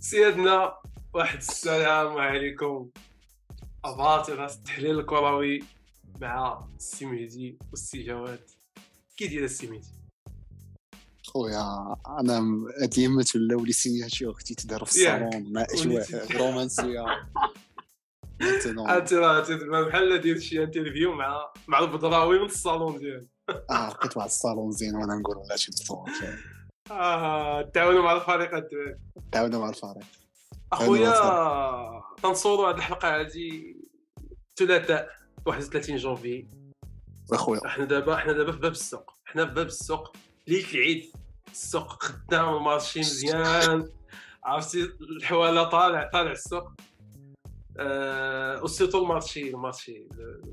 سيادنا واحد السلام عليكم. أباطرة التحليل الكروي مع السي مهدي والسي جواد. كي داير السي مهدي؟ خويا أنا الايامات ولاو لي سيناتور أختي تدار في. الصالون مع إجواء رومانسية. أنت راه بحال دير شي انترفيو مع مع البدراوي من الصالون ديالو آه لقيت واحد الصالون زين وأنا نقول لا شي تصور آه تعاونوا مع الفريق تعاودنا مع الفريق. أخويا تنصوروا هاد الحلقة هادي ثلاثاء 31 جونفي أخويا. إحنا دابا إحنا دابا في باب السوق. إحنا في باب السوق. ليله العيد السوق خدام المارشي مزيان. عرفتي؟ الحواله طالع طالع السوق. وسيرتو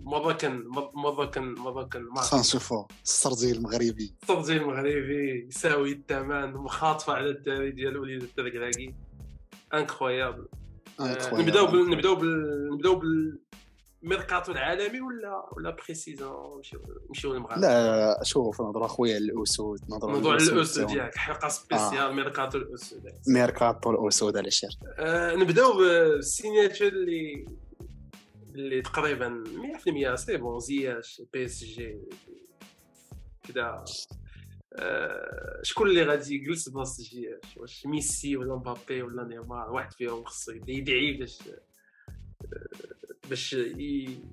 مره كان مره كان مره كان مارشي خلينا نشوفوا السردي المغربي. الترجي المغربي يساوي الثمن مخاطفة على الدراري ديال وليد الدركراكي انكرويابل Incroyable. نبداو بال... نبداو بال... نبداو بالميركاتو العالمي ولا ولا بريسيزون نمشيو نمشيو للمغرب لا شوف نهضروا أخويا الأسود نهضروا موضوع على الأسود. ديالك حلقة سبيسيال ميركاتو الأسود. ميركاتو الأسود على شير آه نبدأو بالسيناتور اللي اللي تقريبا 100% c'est bon زياش PSG كذا آه شكون اللي غادي يجلس بلاصه زياش واش ميسي ولا مبابي ولا نيمار؟ واحد فيهم خصو يدعي باش آه، باش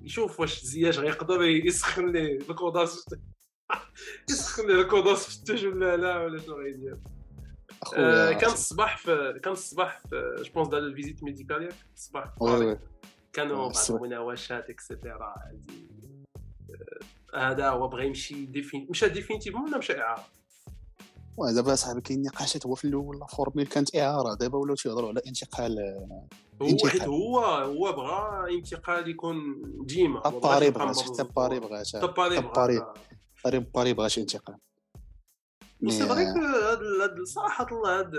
يشوف واش زياش غيقدر يسخن ليه الكوداس يسخن ليه الكوداس في ال touche ولا لا ولا شنو غيدير آه، كان الصباح في كان الصباح في je pense دار ال visite médicale ياك الصباح كانوا بعض. المناوشات et cetera آه، هذا هو بغى يمشي défin- مشى définitivement ولا مشى إعارة؟ oui دابا صاحبي كاين نقاشات هو في الأول la formule كانت إعارة دابا ولاو تيهضروا على انتقال هو. حيت هو هو بغى انتقال يكون ديما باري بغات حتى باري بغات حتى باري باري. باري باري بغات انتقال mais- فري هاد صراحة الله هاد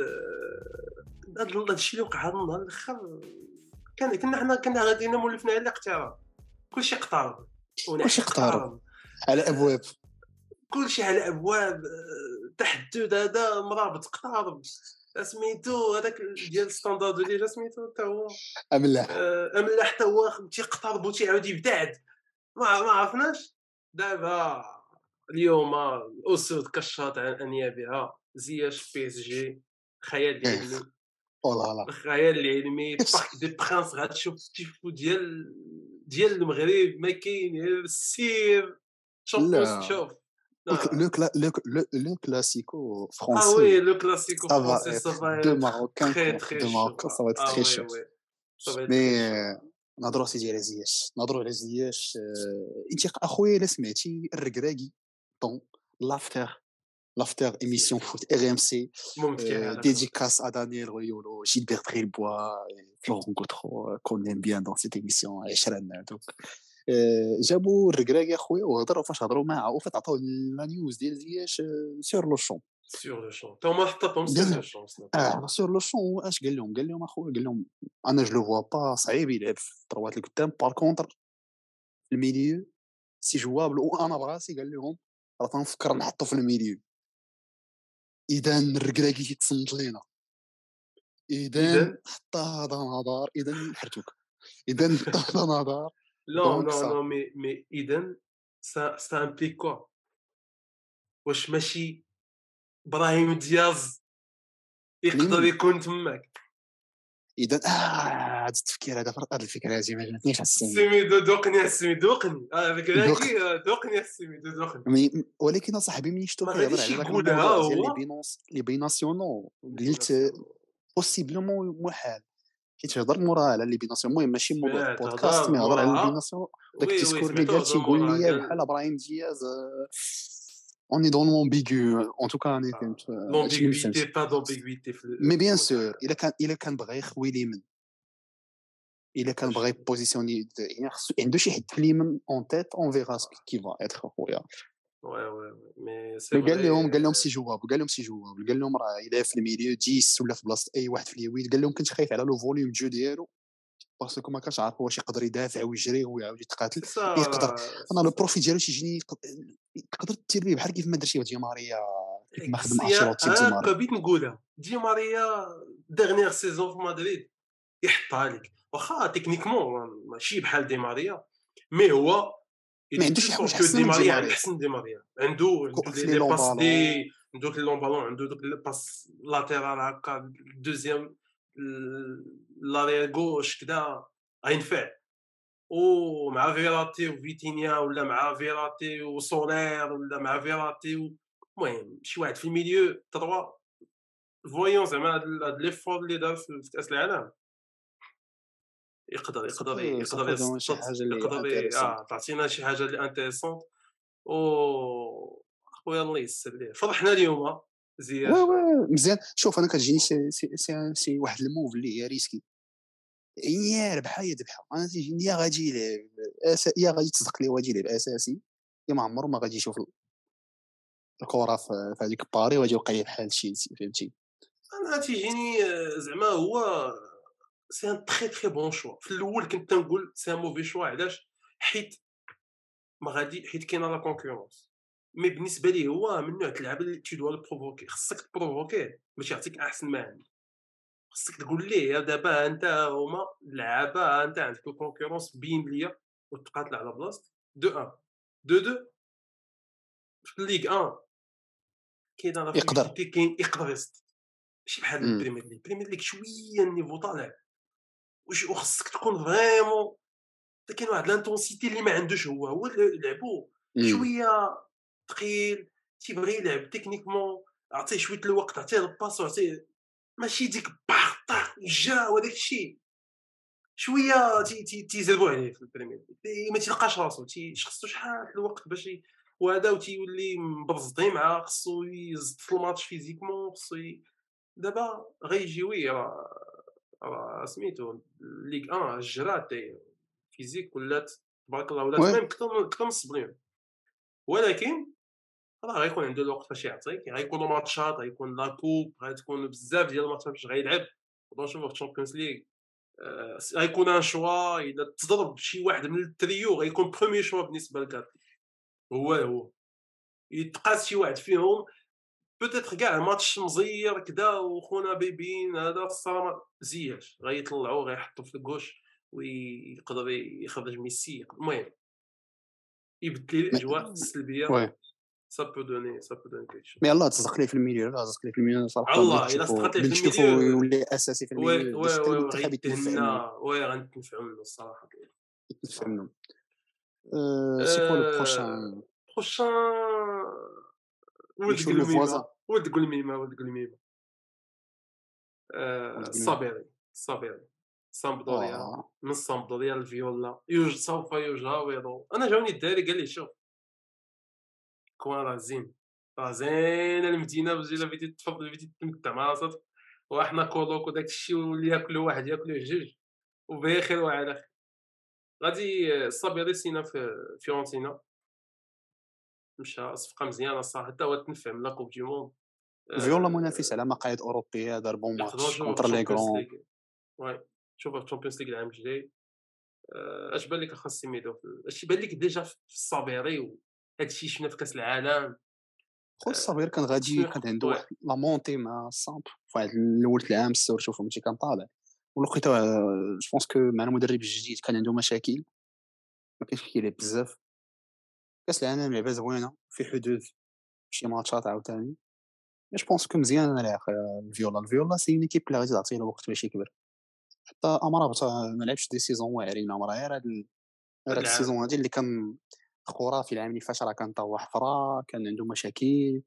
هاد هاد الشيء اللي وقع هاد النهار الآخر كان كنا حنا كنا غاديين مولفنا على الاقتراب كلشي اقترب كلشي اقترب. على أبواب كلشي على أبواب آه، تحدد هذا مرابط اقترب سميتو هذاك ديال Standard اللي سميتو حتى هو. أملاح آه، أملاح حتى هو تيقترب وتيعاود يبتعد. ما ما عرفناش. دابا اليوم الأسود كشرات عن انيابها زياش PSG خيال العلمي والله لا الخيال العلمي Parc des Princes غتشوف التيفو ديال ديال المغرب ما كاين السير شوف لا. شوف لو كلا لو لو لو كلاسيكو Ah oui, فرونسي le classico Ça va français, ça être va deux être Marocains très contre très deux chaud. Marocains, ça va être Ah très ouais, chaud. ouais. Ça va être مي très chaud. آه، نهضروا سيدي على زياش نهضروا على زياش آه، انت اخويا الا سمعتي الركراكي طون لافتر لافتر ايميسيون فوت ار ام سي ممتع هذا. dédicace à Daniel Royolo, Gilbert Trilbois et Florent Gautreau euh, qu'on aime bien dans cette émission عشرة هذوك آه، جابوا الركراكي اخويا وهضروا فاش هضروا معاه وفات عطاو la news ديال زياش sur le champ Sur le champ. T'as ما حطيتهم Bien. sur le champ. ça. آه sur le champ اش قال لهم قال لهم اخويا قال لهم أنا je le vois pas صعيب يلعب في ال trois القدام par contre ال milieu c'est jouable وأنا براسي قال لهم راه تنفكر نحطو في ال milieu اذا الركراكي تيتصنت لينا اذا؟ حتى هذا نهار اذا حرتوك اذا حتى هذا نهار Non, Donc, non, ça- non, mais, mais Eden, ça, ça implique quoi واش ماشي؟ إبراهيم دياز يقدر؟ يكون تماك. اذا آه هذا التفكير هذا هذا الفكرة هذه ما جاتنيش السن سميدو دوقني السمي دوقني. آه، دوقني. السميدو دوقني ولكن اصاحبي ملي شفتو كيهضر على الموضوع ديال. لي بينونس لي بيناسيونون قلت بوسيبلومون محال كي تهضر موراها على لي بيناسيون المهم ماشي موضوع سمعت البودكاست هضر مي هضر على موراها. البيناسيون داك وي، وي، الديسكور اللي سمعتو قال هضر تيقول موراها، لي قال- بحال إبراهيم دياز اوني دون لومبيغو ان توكا أنا فهمت آه، هادشي اللي فهمت لومبيغويتي با دومبيغويتي في ال- مي بيان في سور الموضوع. الا كان الا كان بغى يخوي ليمن الا كان بغى يبوزيسيوني يعني خصو عنده شي حد في ليمن اون تيت اون فيغا كي فا اتر خويا وي وي مي سي قال لهم قال لهم سي جواب قال لهم سي جواب. قال لهم راه إلا في الميليو جيس ولا في بلاصة أي واحد في اليويد قال لهم كنت خايف على لو فوليوم جو ديالو باسكو ما كانش عارف واش يقدر يدافع ويجري ويعاود يتقاتل يقدر. أنا لو بروفي ديالو تيجيني تقدر دير بيه. بحال كيف ما درتي دي ماريا كيف ما خدم 10 تيب دي ماريا. بغيت نقولها. دي ماريا ديرنيير سيزون في مدريد يحطها لك. واخا تكنيكمون ماشي بحال دي ماريا. مي هو ما عندوش شي حاجة احسن دي من ماريا دي احسن دي ماريا عنده عنده في لي لي باس لون دي عنده لي لون بالون عنده دوك الباس لاتيرال هكا دوزيام لاريير غوش كدا غينفع ومع فيراتي وفيتينيا ولا مع فيراتي وسولير ولا مع فيراتي و- المهم شي واحد في ال milieu تروا فويون زعما هاد هاد l'effort اللي دار في في كاس العالم يقدر يقدر يقدر شي يقدر. آه تعطينا شي حاجة اللي intéressante و خويا الله يسر ليه. فرحنا اليوم زياد. وي وي مزيان. شوف أنا كتجيني سي, سي, سي, سي واحد ال move اللي هي risquée. يا ربحها يا ذبحها أنا تيجيني يا غادي يلعب يا غادي تصدق لي واجي يلعب أساسي. يا ما عمره ما غادي يشوف الكرة في هذيك باري وغادي يبقى بحال تشيلسي فهمتي؟ أنا تيجيني آه، زعما هو c'est un très très bon choix في الأول كنت تنقول c'est un mauvais choix علاش؟ حيت ما غادي حيت كاينة la concurrence mais بالنسبة ليه هو من نوع اللعب اللي tu dois provoquer خصك ت provoquer يه باش يعطيك أحسن ما عندك. خصك تقول ليه يا دابا أنت هما اللعابه أنت عندك ال concurrence بين ليا وتقاتل على بلاصتك deux ans. deux deux. في الليغ 1 كاين يقدر. كاين يقدر يسط ماشي بحال. البريمير ليغ. البريمير ليغ شوية ال niveau طالع. وخصك تكون vraiment كاين واحد l'intensité اللي ما عندوش هو هو لعبو مم. شوية ثقيل تيبغي يلعب techniquement عطيه شوية الوقت عطيه ال passe وعطيه ماشي ديك باخ طاق جا وداك الشيء شوية تي تي تيزربوا عليه في البريمير ما تيلقاش راسو خصو شحال الوقت باش وهذا وتيولي مبرزطي معاه خصو يزد في الماتش physiquement خصو. دابا غيجي oui راه سميتو ليغ 1 الجرات داير physique ولات تبارك الله ولات. même أكثر من أكثر من الصبليون ولكن راه غيكون عنده الوقت باش يعطيك غيكونوا ماتشات غيكون la coupe غتكون بزاف ديال الماتشات باش غيلعب. نشوفوا في الشامبيونز ليغ غيكون ان شوا إلا تضرب شي واحد من التريو غيكون بروميي شوا بالنسبة لكارتي هو هو. يتقاس شي واحد فيهم بوتيتر كاع ماتش مزير كدا وخونا بيبين هذا الصراحه زياش غيطلعوه غيحطوا في الكوش ويقدر يخرج ميسي المهم يبدل الاجواء السلبيه وي سا بو دوني سا بو دوني كيك شوز مي الله تصدق لي في الميليو لا تصدق لي في الميليو صراحة الله، نشوفو- صدقت لي في الميليو. يولي اساسي في وي الميليو وي وي منه غيدهنا وي غنتنفعوا منه الصراحه يتنفع منه سي كوا لو بروشان بروشان ولد. ولد قلميمه ولد قلميمه آه،. الصابيري الصابيري سامبدوريا آه. من سامبدوريا الفيولا يوج سوف يجاور أنا جاوني الدراري قال لي شوف كون راه زين راه زين المدينة بجي بغيتي تفضل بغيتي تمتع مع راسك وحنا كولوك وداك الشيء واللي ياكلوا واحد ياكلوا جوج وبخير وعلى خير غادي الصابيري سينا في فيورنتينا مشى صفقة مزيانة الصراحه حتى هو تنفع من لا كوب دي موند. فيولا منافس على مقاعد اوروبيه دار بون ماتش كونتر لي كرون. وي شوف في الشامبيونز ليغ العام الجاي. آه، اش بان لك خاص يميدو في- اش بان لك ديجا في الصابيري وهادشي شفنا في كأس العالم. خو الصغير كان غادي كان عنده. واحد لا مونتي مع السامب في واحد الأول العام السور فهمتي كان طالع. ولقيته جو بونس كو مع المدرب الجديد كان عنده مشاكل. ما كانش كيلعب بزاف. كاس العالم لعبة زوينة في حدود شي ماتشات عاوتاني جو بونس كو مزيان أنا لاعب الفيولا. الفيولا سي ايكيب اللي غادي تعطيه له وقت باش يكبر. حتى امرابط ما لعبش دي سيزون واعرين امرا غير هاد هاد العام. ال saison هادي اللي كان خرافي العام اللي فات راه كان طوح حفره كان عنده مشاكل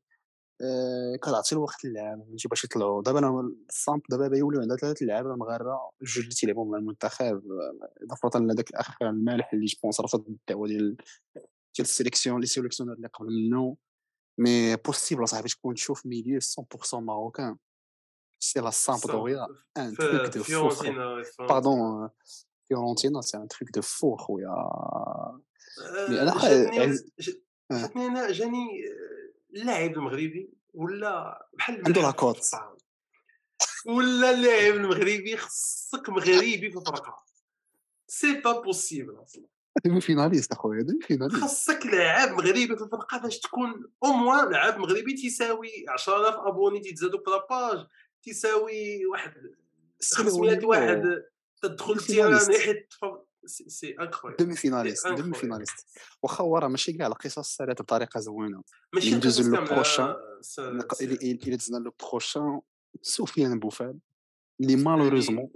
آه، كتعطي الوقت للعاب فهمتي باش يطلعوا. دابا أنا الصامب دابا milieu عندها ثلاث لعابة مغاربة جوج اللي تيلعبوا مع المنتخب آه، إضافة لهذاك الاخ المالح اللي je pense رفض الدعوة ديال ديال ال sélection le sélectionneur اللي قبل منه mais possible اصاحبي تكون تشوف milieu 100% ماروكان سي لا سامبدوريا ان تروك في دو فو خويا فيورنتينا pardon فيورنتينا c'est un truc de fou خويا mais أنا آه، خ- جاتني عز- ج- آه. جاتني أنا جاني آه، اللاعب المغربي ولا بحال عنده بحال la cote. في الطعام. ولا اللاعب المغربي خصك مغربي في الفرقه c'est pas possible أصلا demi-finaliste اخويا demi-finaliste خاصك لاعب مغربي في الفرقة باش تكون au moins لاعب مغربي تيساوي 10000 abonnés تيتزادوا في la page تيساوي واحد c'est le 500 niveau واحد. تدخل ال terrain. يحيد c'est incroyable demi-finaliste. demi-finaliste. واخا هو راه ماشي كاع القصص سالات بطريقة زوينة. ماشي ندوزو le prochain. إلى دزنا le prochain. سفيان بوفال اللي malheureusement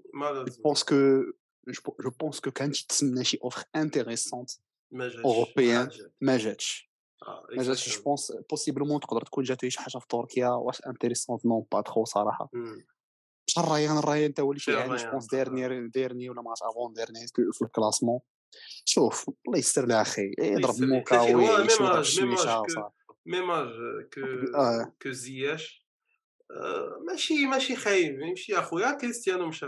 pense que je pense que كانت تسنى شي offre ما جاتش européenne. ما جات. ما جاتش ما جاتش je. pense possiblement تقدر تكون جات شي حاجة في تركيا واش intéressante non pas trop صراحة مم. بصح الريان الريان انت هو اللي شي عالي je pense. dernier dernier ولا ما avant dernier في ال classement شوف الله يستر لها أخي يضرب. موكا حتى شي- هو ويعيش même ويضرب آج- même آج الشويشه كو- كو. كو زياش ماشي ماشي خايب ماشي اخويا كريستيانو مشى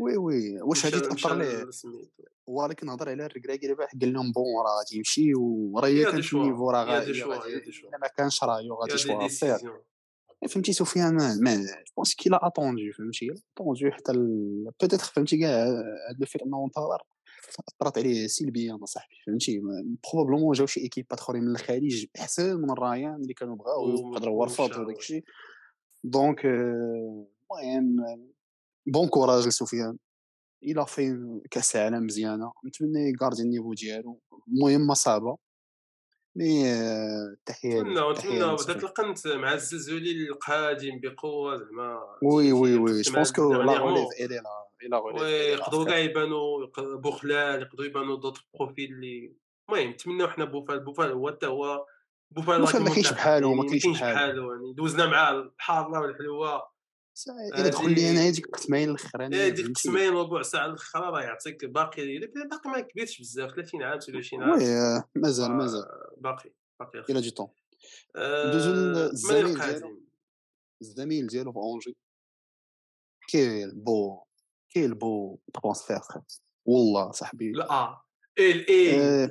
oui oui. واش هادي تأثر ليه لسميتو. ولكن هضر على الركراكي اللي قال لهم bon راه غادي يمشي وراه هي كانت choix. ال niveau راه غادي ما كانش رايو غادي y a des choix faire décision فهمتي سفيان؟ mais mais pense qu'il a attendu فهمتي؟ attendu حتى peut-être فهمتي كاع هاد لو انه انتظر أثرت عليه سلبيا صاحبي فهمتي؟ probablement جاو شي équipe ات أخرين من الخليج أحسن من الريان اللي كانوا بغاو و- يقدروا ورفض ومشاو. وداك الشيء. donc آه، المهم bon courage لسفيان. إلى فين كاس العالم مزيانة. نتمنى يكاردي ال niveau ديالو. المهم صعبه mais آه، تحية نتمنى نتمنى. لسفيان. بدات القنت مع الزلزولي القادم بقوة زعما oui oui oui. je pense que la. relève elle est là oui يقدروا. كاع يبانوا بوخلال يقدروا يبانوا d'autres profils اللي المهم نتمناو حنا بوفال بوفال هو حتى هو بوفال ما كاينش بحالو، ما يعني كاينش. بحالو. يعني دوزنا معاه الحارة والحلوة. الا دخل لي أنا هذيك القسمين الاخرانيه هذيك؟ قسمين ربع ساعة الاخرى راه يعطيك باقي الا باقي ما كبيرش بزاف 30 عام 23 عام. oui آه، مازال آه، مازال. باقي باقي il a du temps آه، ندوزو للزميل ديالو. الزميل ديالو في أونجي. quel beau quel beau transfert والله صاحبي. لا إل اي آه،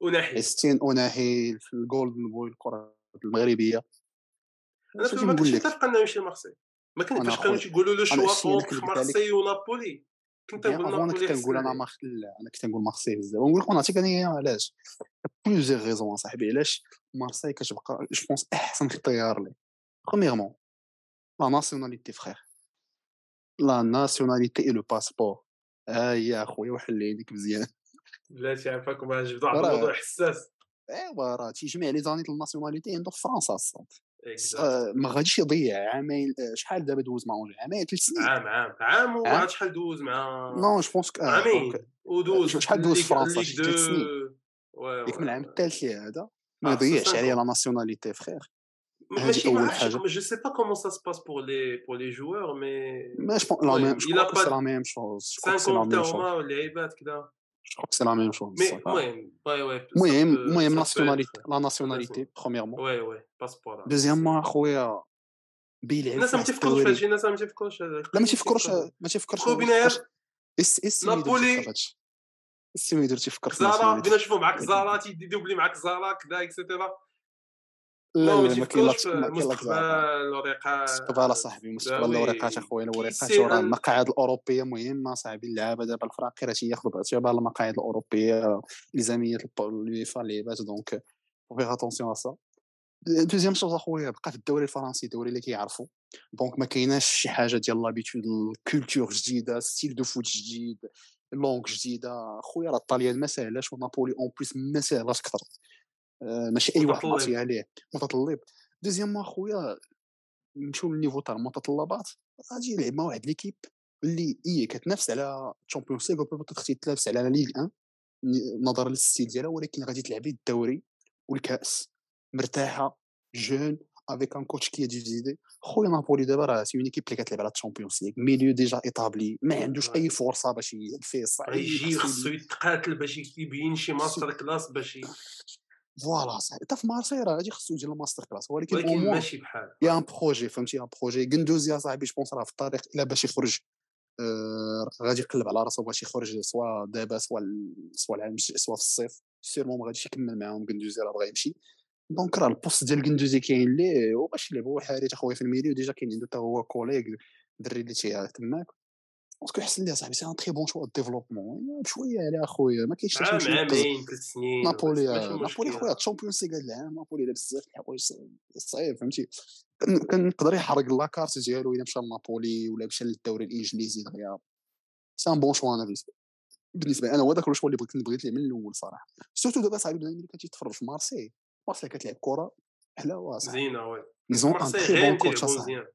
ونحي ستين اوناهي في ال golden boy الكرة المغربية. أنا ما كنتش متفق انه يمشي لمارسي ما فاش كانوا تيقولوا له شوا لك- مارسي ونابولي كنت bien نقول أنا كنت نقول أنا لا أنا كنت نقول مارسي بزاف. ونقول لك نعطيك أنا علاش؟ plusieurs raisons صاحبي. علاش مارسي كتبقى je pense أحسن اختيار ليه premièrement la nationalité frère la nationalité et le passeport ها هي اخويا وحل عينيك مزيان. بلاتي عافاكم جبدوا واحد راه- الموضوع حساس. ايوا راه تيجمع لي زانيت الناسيوناليتي عنده في فرنسا الصاد. آه، ما غاديش يضيع عامين آه، شحال دابا دوز مع اونجي عامين ثلاث سنين عام عام عام عام؟ وعاد شحال دوز مع نو جو بونس عامين ودوز شحال دوز ليغ- فرنسا؟ ليغ شي ثلاث دو. سنين. وي ديك وي من العام وي. الثالث ليه هذا ما آه، يضيعش خصوصاً عليا هو. لا ناسيوناليتي فخير هذه ماشي أول ما عرفتش حاجة. جو سي با كومون سا سباس بور لي بور لي جوور مي ما جو لا المهم، ميم جو il a كرو سي pas- لا ميم شوز جو كرو سي لا 50 ميم تا شوز هما واللعيبات كذا شوز مي المهم وي وي المهم ça peut- المهم ça peut ناسيوناليتي être. لا ناسيوناليتي برومييرمون وي وي باسبور دوزيامون اخويا بيلعب الناس ما في تيفكروش الدوري. فهادشي الناس ما تيفكروش لا ما تيفكروش ما تيفكرش خو اس نابولي. السي ما يدير تيفكر في زارا. بينا نشوفوا معاك زارا تيدي دوبلي معاك زارا كذا اكسيتيرا لا لا ما لا ما كاين لا تيفكروش في ما كاين لا كزارة. المستقبل ورقات مستقبل اصاحبي مستقبل أخويا وراه أن- المقاعد الأوروبية مهمة صاحبي اللعابة دابا الفراقي راه تياخذوا باعتبار المقاعد الأوروبية الزاميه اليوفا اللعيبات donc faire attention ça deuxième chose أخويا بقى في الدوري الفرنسي الدوري اللي كيعرفوا donc ما كايناش شي حاجة ديال l'habitude ال culture جديدة style de foot جديد langue جديدة. خويا راه الطاليان ما ساهلاش ونابولي en plus ما ساهلاش كثر آه، ماشي أي واحد. معطي عليه متطلب. deuxièmement اخويا نمشيو لل niveau تاع المتطلبات غادي يلعب مع واحد l'équipe اللي هي كتنافس على تشامبيونز ليغ وبيبقى تختي تنافس على ليغ 1 ن- نظرا لل style ديالها ولكن غادي تلعبي الدوري والكأس. مرتاحة jeune avec un coach qui dit زيدي خويا نابولي دابا راه c'est une équipe اللي كتلعب على الشامبيونز ليغ milieu déjà établi ما عندوش أي فرصة باش يلعب فيه صعيب يجي خصو يتقاتل باش يبين شي masterclass باش voilà صاحبي حتى في مارسي راه غادي خصو يدير ال master class ولكن ولكن ماشي بحال. y a un projet فهمتي؟ un projet. جندوزي يا صاحبي je pense راه في الطريق إلى باش يخرج. آه غادي يقلب على راسو باش يخرج سوا دابا سوا سوا العام سوا في الصيف. sûrement ما غاديش يكمل معاهم جندوزي راه بغا يمشي. donc راه ال poste ديال جندوزي كاين ليه وباش يلعب هو حارث أخويا في ال milieu déjà كاين عنده حتى هو collègue دري اللي تي تماك. parce que يحسن ليه صاحبي c'est un très bon choix développement بشويه على اخويا ما كاينش عام. عامين ثلاث سنين نابولي نابولي. خويا Champions League هاد العام نابولي لابس بزاف د الحوايج صعيب فهمتي يقدر يحرق la carte ديالو الا مشى لنابولي ولا مشى للدوري الانجليزي دغيا c'est un bon choix أنا بالنسبة لي أنا هو ال choix اللي بغيت بغيت ليه من الأول صراحة. surtout دابا صاحبي اللي كتفرج في مارسي مارسي كتلعب كرة حلاوه زينة oui ils ont un مارسي très غير bon coach مدير اصاحبي مزيان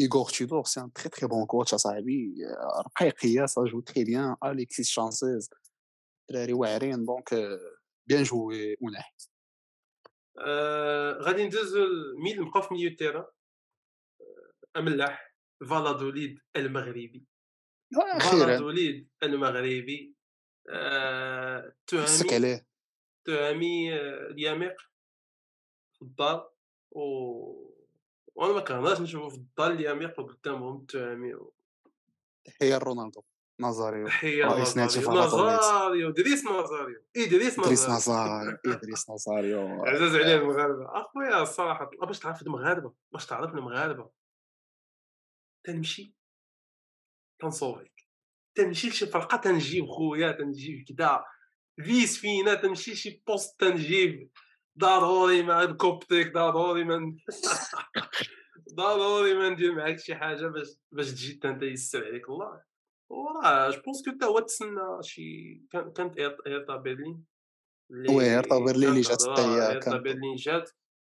Igor Tudor, c'est un très très bon coach اصاحبي رقيقيه ça joue très bien. Alexis Sanchez دراري واعرين دونك بيان جوي وناح آه، غادي ندوزو الميل نبقاو في ميليو تيران املاح فالادوليد المغربي أخيرا فالادوليد المغربي آه، مسك تهامي عليه تهامي آه، الياميق في الدار و وأنا ما كرهناش نشوفو في الدار الياميق وقدامهم التهامي تحيه رونالدو نازاريو رئيس نادي نازاريو فالادوليد. نازاريو دريس نازاريو إدريس إدريس نازاريو. نازار إدريس نازاريو. عزاز عليه المغاربة. أخويا الصراحه باش تعرف المغاربه باش تعرف المغاربه تنمشي تنصوفيك تنمشي لشي فرقة تنجيب خويا تنجيب كدا. فيس فينا تمشي شي بوست تنجيب ضروري ما نكوبتيك ضروري ما ضروري ما ندير معاك شي حاجة باش باش تجي انت يسر عليك الله وراه جو بونس كو حتى هو تسنى شي كان- كانت ايرتا برلين وي، إيرتا برلين اللي جات حتى هي ايرتا برلين جات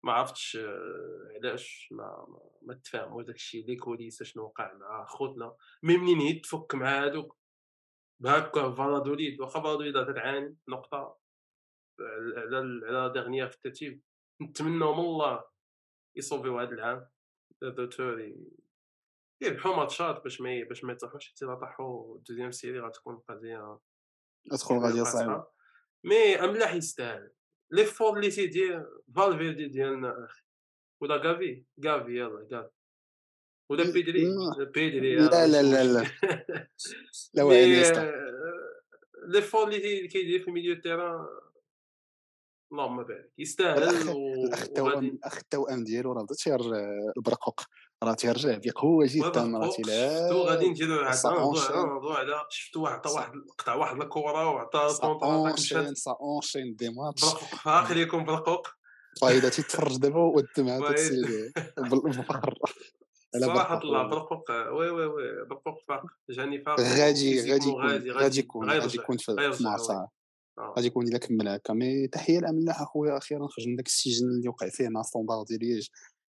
ما عرفتش آه، علاش ما ما- ما تفاهموش داكشي لي كوليس شنو وقع مع خوتنا مي منين هي تفك مع هادوك بهاكا فالادوليد واخا فالادوليد راه تعاني نقطه على على على dernier في الترتيب. نتمنوا من الله يصوفيو هذا العام. retour يربحوا ماتشات باش ما باش ما يطيحوش حتى إلا طاحوا deuxième série غتكون قضية ادخل غادي صعيب mais أملاح يستاهل. l'effort اللي تيدير فالفيردي ديالنا أخي. ولا كافي كافي يلا كافي ولا بيدري بيدري لا لا لا لا لا. وين لي فور اللي كيدير في ميليو تيران اللهم بارك. يستاهل الاخ التوأم الاخ التوأم ديالو راه بدا تيرجع البرقوق راه تيرجع بقوه جدا راه شفتو تيلعب غادي نديرو نهضرو اونشين. على شفتو سا- واحد قطع واحد الكره وعطا سا كونتر مشات سا اونشين دي ماتش. برقوق. فاخر يكون برقوق. فايدا تيتفرج دابا والدمعه. تتسيل بالبحر. على صراحة برقوق oui oui oui برقوق فاق. جاني فاق. غادي غادي يكون غادي يكون غادي يكون في في غيرجع مارسا oui. آه. غادي يكون الا كمل هكا mais تحية لاملاح اخويا أخيرا خرج من داك السجن اللي وقع فيه مع ستوندار ديال ليج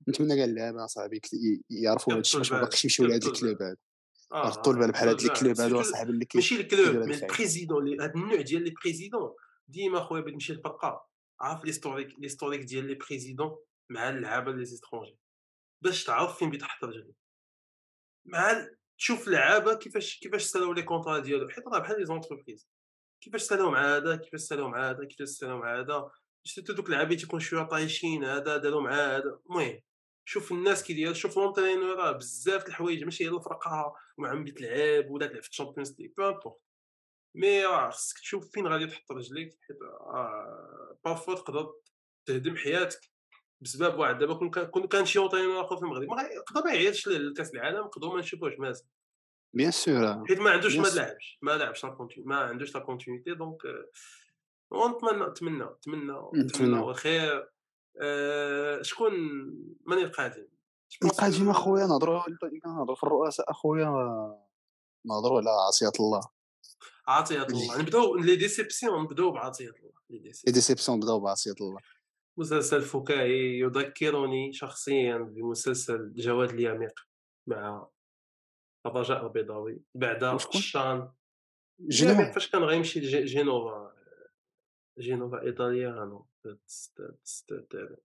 نتمنى كاع اللعابة صاحبي كت- ي- يعرفوا هادشي يردوا باش ما. باقيش يمشيو لهاد البال. الكلوبات آه، البال بحال هاد ال club هادو اصاحبي اللي كي ماشي ال club هاد mais. ال président هاد النوع ديال les présidents. ديما خويا باش تمشي للفرقه عارف l'historique l'historique ديال les présidents مع اللعابة les étrangers باش تعرف فين بيتحط رجلي مع تشوف لعابة كيفاش كيفاش سالاو les contrats ديالو. حيت راه بحال les entreprises. كيفاش سالاو مع هذا كيفاش سالاو مع هذا كيفاش سالاو مع هذا شفتو دوك اللعابه تيكون شوية طايشين هذا داروا مع هذا المهم شوف الناس كي داير شوف l'entraîneur راه بزاف الحوايج ماشي هي الفرقه وعم بتلعب ولا تلعب في ال Champions League peu importe mais راه خصك تشوف فين غادي تحط رجليك حيت parfois تقدر تهدم حياتك بسبب واحد. دابا كون كان شي entraîneur أخر في المغرب ما يقدر ما يعيطش لكاس العالم نقدروا ما نشوفوش مازال bien sûr حيت ما عندوش ما. لعبش ما لعبش ما عندوش la continuité donc ونتمنى نتمنى نتمنى نتمنى. الخير شكون من القادم القادم أخويا نهضروا نهضروا في الرؤساء أخويا نهضروا على عطية الله. عطية الله. نبداو les déceptions نبداو بعطية الله. les déceptions les déceptions. بداو بعطية الله. مسلسل فكاهي يذكرني شخصيا بمسلسل جواد اليميق مع الرجاء البيضاوي بعد وشكون؟ الشان. اليميق فاش كان غيمشي لجي- جينوفا جينوفا ايطاليانو كان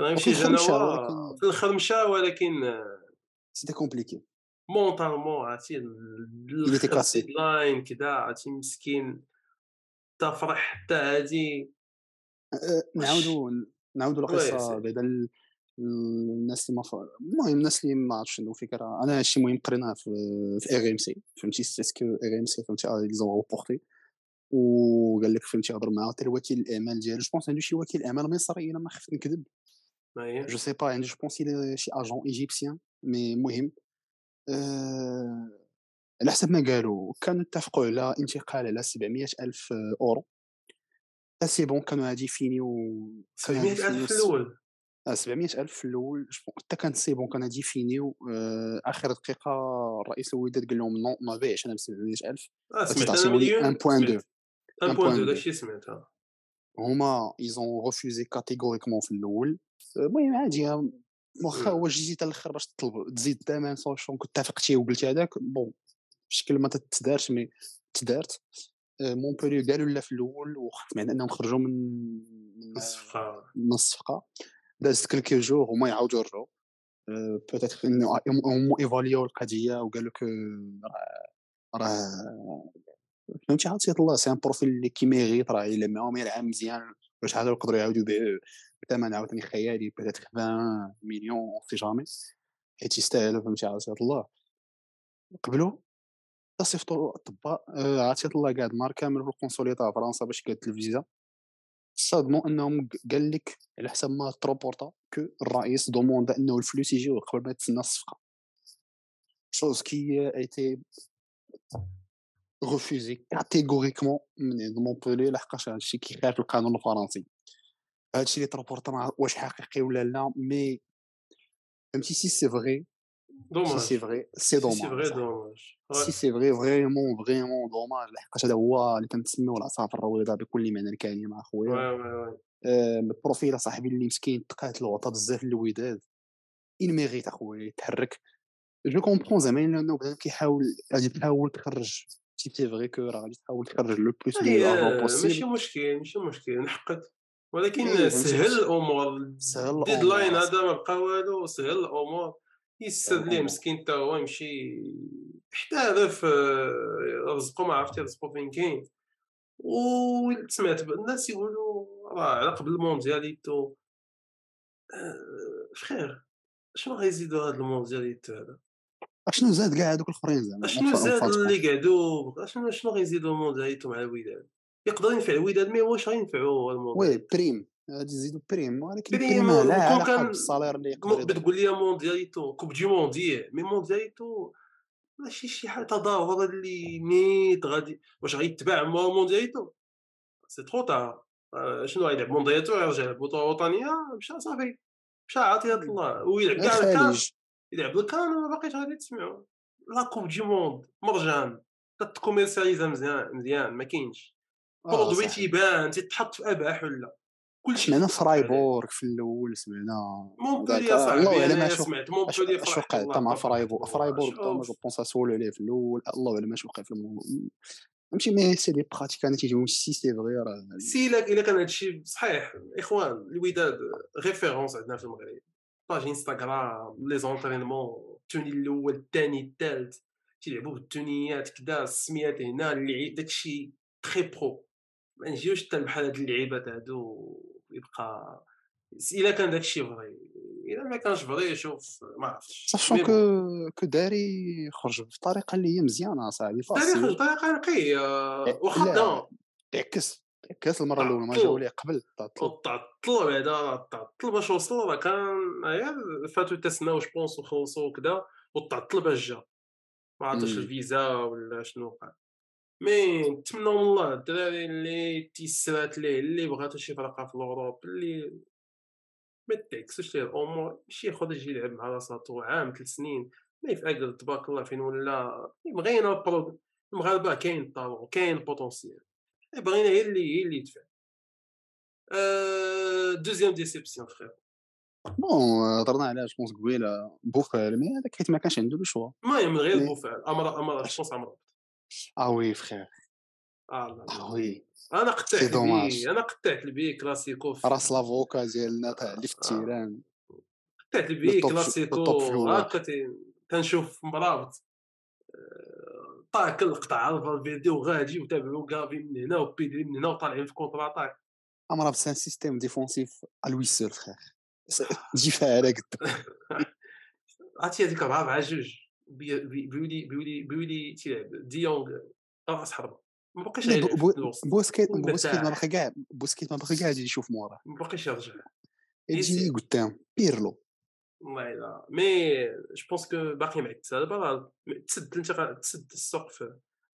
غيمشي ولكن- في الخرمشه ولكن c'était compliqué mentalement عرفتي لاين كذا عرفتي مسكين تا فرح حتى هادي. نعاودوا نعاودوا oui، القصة c'est. بعدا الناس اللي ما ف... المهم الناس اللي ما عرفتش عندهم فكرة. أنا هادشي مهم قريناه في في RMC فهمتي؟ c'est ce que RMC فهمتي؟ ils ont rapporté وقال لك فهمتي هضر معاه حتى الوكيل الاعمال ديالو je pense عنده شي وكيل اعمال مصري الا ما خفت نكذب. je sais pas عنده je pense شي agent égyptien mais مهم. آه، على حسب ما قالوا. كانوا اتفقوا على انتقال على 700 ألف أورو. c'est bon كانوا هادي فينيو كانوا هادي 700 ألف في الأول. آه، 700000 في الأول حتى كانت c'est bon كان devenu آه، آخر دقيقة الرئيس الوداد قال لهم non ما بيعش أنا ب 700000 آه سمعت أنا تعطيوني مليون 1.2 1.2 1.2 داكشي سمعت آه هما ils ont refusé catégoriquement في الأول المهم عادي واخا. هو جيتي حتى الآخر باش تطلب تزيد الثمن sachant كنت اتفقتي وقلتي هذاك bon بشكل ما تتدارش mais تدارت. آه، مونبوليو قالوا لا في الأول وخفت أنهم خرجوا من من الصفقة. من الصفقة. دازت quelques jours هما يعاودوا يرجعوا peut-être انه هما évaluaient القضية وقالوا que راه فهمتي؟ عطيت الله c'est un profil اللي كي mérite راه الا معاهم يلعب مزيان باش عاد يقدروا يعاودوا يبيعوه بثمن عاوتاني خيالي peut-être 20 مليون sait jamais حيت يستاهل فهمتي؟ عطيت الله قبلوا صيفطوا الأطباء. عطيت الله قاعد نهار كامل في القنصليه فرنسا باش قالت الفيزا صدموا أنهم قال لك على حسب ما ت rapporta que الرئيس demanda إنه الفلوس يجيو قبل ما تسنى الصفقة. chose qui était refusée catégoriquement من عند مونبولي لحقاش هادشي كيخالف القانون الفرنسي. هادشي اللي ت rapporta واش حقيقي ولا لا mais فهمتي si c'est vrai c'est c'est dommage c'est c'est c'est dommage vrai صح dommage si c'est vrai vraiment vraiment dommage لحقاش هذا هو اللي كنتسميو العصافر الرويضه بكل معنى الكلمة اخويا oui oui oui ال profil صاحبي اللي مسكين تقاتل وعطى بزاف الوداد il mérite اخويا يتحرك je comprends زعما لأنه بدا كيحاول غادي تحاول تخرج si c'est vrai que راه غادي تحاول تخرج le plus l'argent ماشي مشكل ماشي مشكل نحقد ولكن سهل الأمور ال deadline هذا ما بقى والو سهل الأمور يستد ليه الأمور مسكين حتى هو يمشي يحترف آه، رزقو ما عرفتي رزقو فين كاين. وسمعت الناس يقولوا راه على قبل الموندياليتو آه، frère شنو غيزيدوا هذا الموندياليتو هذا؟ أشنو زاد كاع هذوك الآخرين زعما؟ أشنو زاد اللي قعدوا اشنو شنو غيزيدوا الموندياليتو مع الوداد يقدر ينفع الوداد mais واش غينفعوا oui الموندياليتو prime. غادي يزيدوا prime ولكن prime لا علاقة كان بال salaire اللي يقدر يضرب بتقول لي موندياليتو coupe du mondial mais موندياليتو ماشي شي حاجة تظاهر اللي نيت غادي واش غيتباع مو موندياليتو c'est trop tard آه، شنو غيلعب؟ موندياليتو يرجع البطوله الوطنيه مشى صافي. مشى عطيات الله. ويلعب كاع ال CAN خليج. يلعب ال CAN وما باقيش غادي تسمعوا la coupe du monde مرجان. تت commercialisa مزيان مزيان ما كاينش. آه produit تيبان تيتحط في أبهى حلة كلشي سمعنا فرايبورغ في الأول سمعنا مونبولي الله اعلم اش سمعت اش مونبولي اش فرحت وقع حتى مع فرايبورغ هما je شوف pense سولو عليه في الأول. الله اعلم اش وقع في فهمتي mais c'est des pratiques أنا تيجيو si c'est vrai راه si إلا إلا كان هادشي صحيح. إخوان الوداد référence عندنا في المغرب. page إنستغرام les entraînements ال tenue الأول الثاني الثالث تيلعبوا بالتونيات كدا السميات هنا اللعيب داكشي très pro. ما نجيوش حتى بحال هاد اللعيبات هادو. يبقى الا كان داكشي vrai الا ما كانش vrai شوف ما عرفتش. sachant mais que que داري خرج بطريقة اللي هي مزيانة صاحبي داري خرج بطريقه نقيه إيه، واخا لا non عكس عكس المرة الأولى ما جاو تعطل ليه قبل تعطل وتعطل بعدا تعطل باش وصل راه كان غير فاتو تسناو je pense وخلصوا وكذا وتعطل باش جا. ما عرفتش. الفيزا ولا شنو وقع mais نتمنوا من الله الدراري اللي تيسرات ليه اللي بغاتو شي فرقه في ال Europe اللي ما تيكسوش ليه الأمور ماشي ياخذ يجي يلعب مع راساتو عام ثلاث سنين ما يفاقل تبارك الله فين ولا بغينا المغاربة كاين ال talent كاين ال potentiel بغينا هي اللي هي اللي يدفع. أه deuxième déception frère bon هضرنا عليها je pense قبيلة بوفال mais هذاك حيت ما كانش عنده le choix المهم غير بوفال أمر أمر je pense أمر. آه oui frère آه oui أنا قطعت البي أنا قطعت البي كلاسيكو في راس l'avocat ديالنا تاع اللي في. ال terrain قطعت البي كلاسيكو هكا تي- تنشوف مرابط. آه، tac القطع على الفيديو غادي وتابعوا كافي من هنا وبيدري من هنا وطالعين في contre-attaque أمرابط c'est un système défensif à lui seul frère دفاع على قد عرفتي هذيك 4 مع جوج. بي- بي- بيولي بيولي بيولي تيلعب ديونغ راس حربه ما بقاش بوسكيت بوسكيت ما باقي كاع بوسكيت ما باقي كاع يجي يشوف موراه ما باقيش يرجع. يجي قدام. بيرلو. والله لا mais je pense que باقي معكس دابا تسد أنت تسد السوق في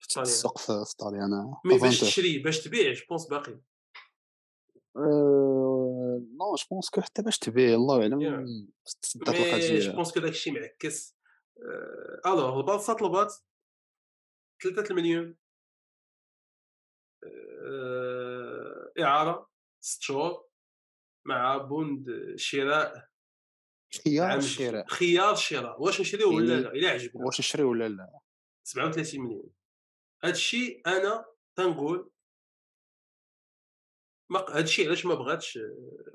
الطاليان السوق في في الطاليان mais باش تشري باش تبيع je pense باقي. non je pense que حتى باش تبيع الله اعلم je pense que داكشي معكس. الوغ البالصه طلبات 3 المليون إعارة 6 شهور مع بوند شراء خيار الشراء. خيار الشراء. واش نشريو ولا لا؟ إلا عجبنا واش نشريو ولا لا؟ 37 مليون. هذا الشيء أنا تنقول ما الشيء علاش ما بغاتش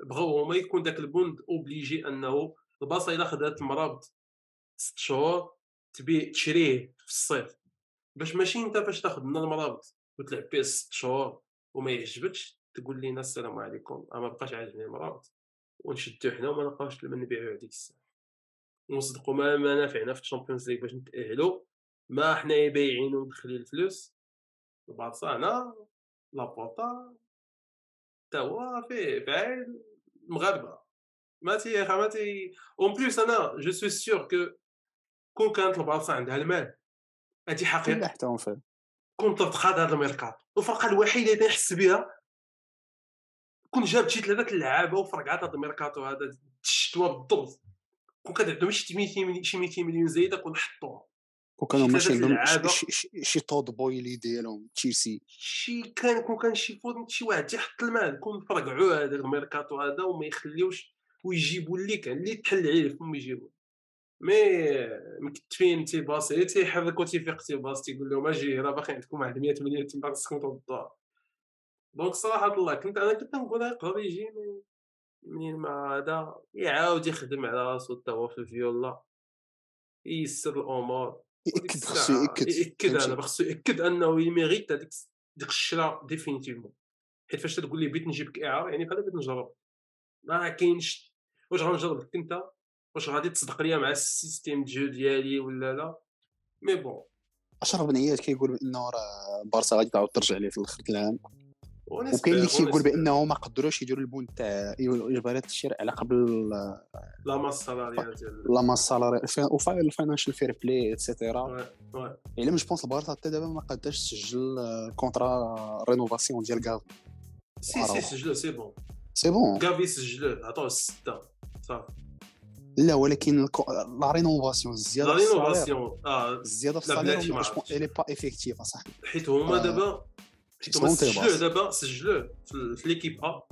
بغاو هما يكون داك البوند obligé أنه البارسا إلا خدات مرابط ست شهور تبي تشريه في الصيف. باش ماشي انت فاش تاخذ من المرابط وتلعب به ست شهور وما يعجبكش تقول لنا السلام عليكم ما بقاش عاجبني المرابط ونشدو حنا وما نلقاوش لما نبيعو هذيك الساعة. ونصدقوا ما, ما نافعنا في ال Champions League باش نتاهلوا ما حنا بايعين ومدخلين الفلوس البارسا هنا لابورتا تا هو فيه فاعل مغاربة. ما تي ما تي en plus أنا je suis sûr que كون كانت البارسا عندها المال. هذه حقيقة. حتى كنت تخاض هذا الميركاتو الفرقة الوحيدة اللي نحس بها كون جاب شي ثلاثة اللعابه وفرقعات هذا الميركاتو هذا الشتوى بالضبط كون كان عندهم شي 200 مليون زايدة كون حطوها كون كانوا ماشي عندهم شي Todd Boehly ديالهم تشيلسي. شي كان كون كان شي Todd شي واحد تيحط المال كون فرقعوا هذا الميركاتو هذا وما يخليوش ويجيبوا اللي كان اللي تحل عليه فهم يجيبوا mais مكتفين تيباصي تيحركوا تيفيق تيباص تيقول لهم أجي راه باقي عندكم واحد 100 مليون تيبقى خصكم تردوها donc صراحة الله كنت أنا كنت نقول يقدر يجي منين ما هذا؟ يعاود يخدم على راسو حتى هو في الفيولا يسر الأمور. يأكد خصو يأكد يأكد أنا خصو يأكد أنه ي mérite هذيك ديك الشرا définitivement حيت فاش تقول لي بغيت نجيبك اعاره يعني بحال بغيت نجرب. ما كاينش. واش غنجربك أنت؟ واش غادي تصدق ليا مع ال système jeu ديالي ولا لا. mais bon. أشرف بنيات كيقول بأنه راه بارسا غادي تعاود ترجع ليه في الآخر العام وكاين اللي تيقول بأنه ما قدروش يديروا البون تاع اجبارات الشراء على قبل la masse ديال la masse salariale ال financial fair play et cetera إلا je pense البارسا حتى دابا ما قاداش تسجل contrat rénovation ديال كافي si si سجلو c'est bon c'est bon كافي سجلوه عطوه الستة. صافي لا ولكن la rénovation الزيادة la rénovation. آه الزيادة في ال salaire il est pas effectif اصاحبي حيت هما دابا حيت هما سجلوه دابا سجلوه في l'équipe A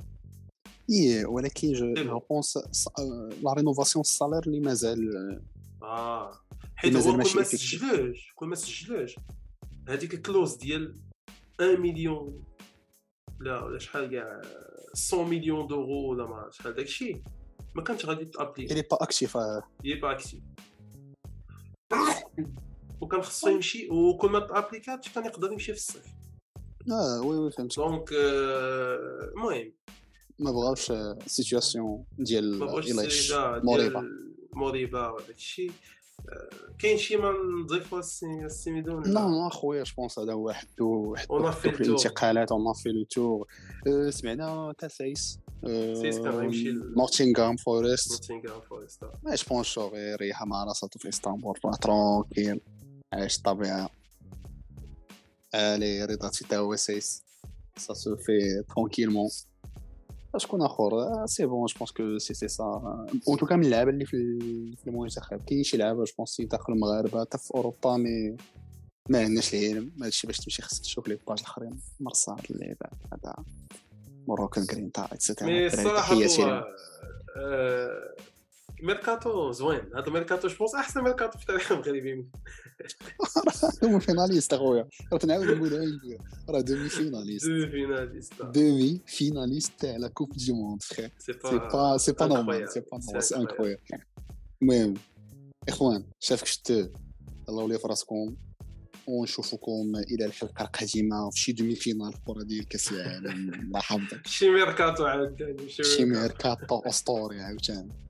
إي ولكن je pense la rénovation ال salaire اللي مازال آه حيت هو كون ما سجلوش كون ما سجلوش هذيك ال clause ديال 1 مليون لا ولا شحال كاع 100 مليون دورو ولا ما شحال داكشي. ما كانش غادي تأبلي. الي pas actif il est pas actif وكان خصو يمشي وكل ما تابليكاتش كان يقدر يمشي في الصيف. آه oui oui فهمت donc المهم. ما بغاوش سيتوياسيون ديال ايلاش مريبه مريبه وداك الشيء كاين شي ما نضيفو السيميدون لا لا خويا جو بونس هذا واحد واحد الانتقالات اون في لو تور سمعنا نوتينغهام فورست نوتينغهام فورست ما جو بونس شو يريحها مع راسها في اسطنبول ترونكيل عايش الطبيعه الي رضا تا هو سايس ça se fait tranquillement شكون اخر c'est bon je pense que c'est c'est ça en tout cas من اللعابه اللي في المنتخب كاين شي لعابه je pense يدخلوا المغاربه حتى في اوروبا mais ما عندناش العلم هادشي باش تمشي خاصك تشوف les pages الاخرين مرصاد اللي هذا Moroccan Green تاع et cetera mais الصراحه ميركاتو زوين هذا ميركاتو je pense احسن ميركاتو في تاريخ المغربي هو finaliste اخويا راه تنعاود نقولها راه demi-finaliste demi-finaliste demi-finaliste تاع la coupe du monde frère c'est pas c'est pas normal c'est pas normal c'est incroyable المهم اخوان شافك شتو الله يولي في راسكم ونشوفكم إلى الحلقة القادمة في شي demi-finale كرة ديال كأس العالم. الله يحفظك شي ميركاتو عاوتاني شي ميركاتو أسطوري عاوتاني.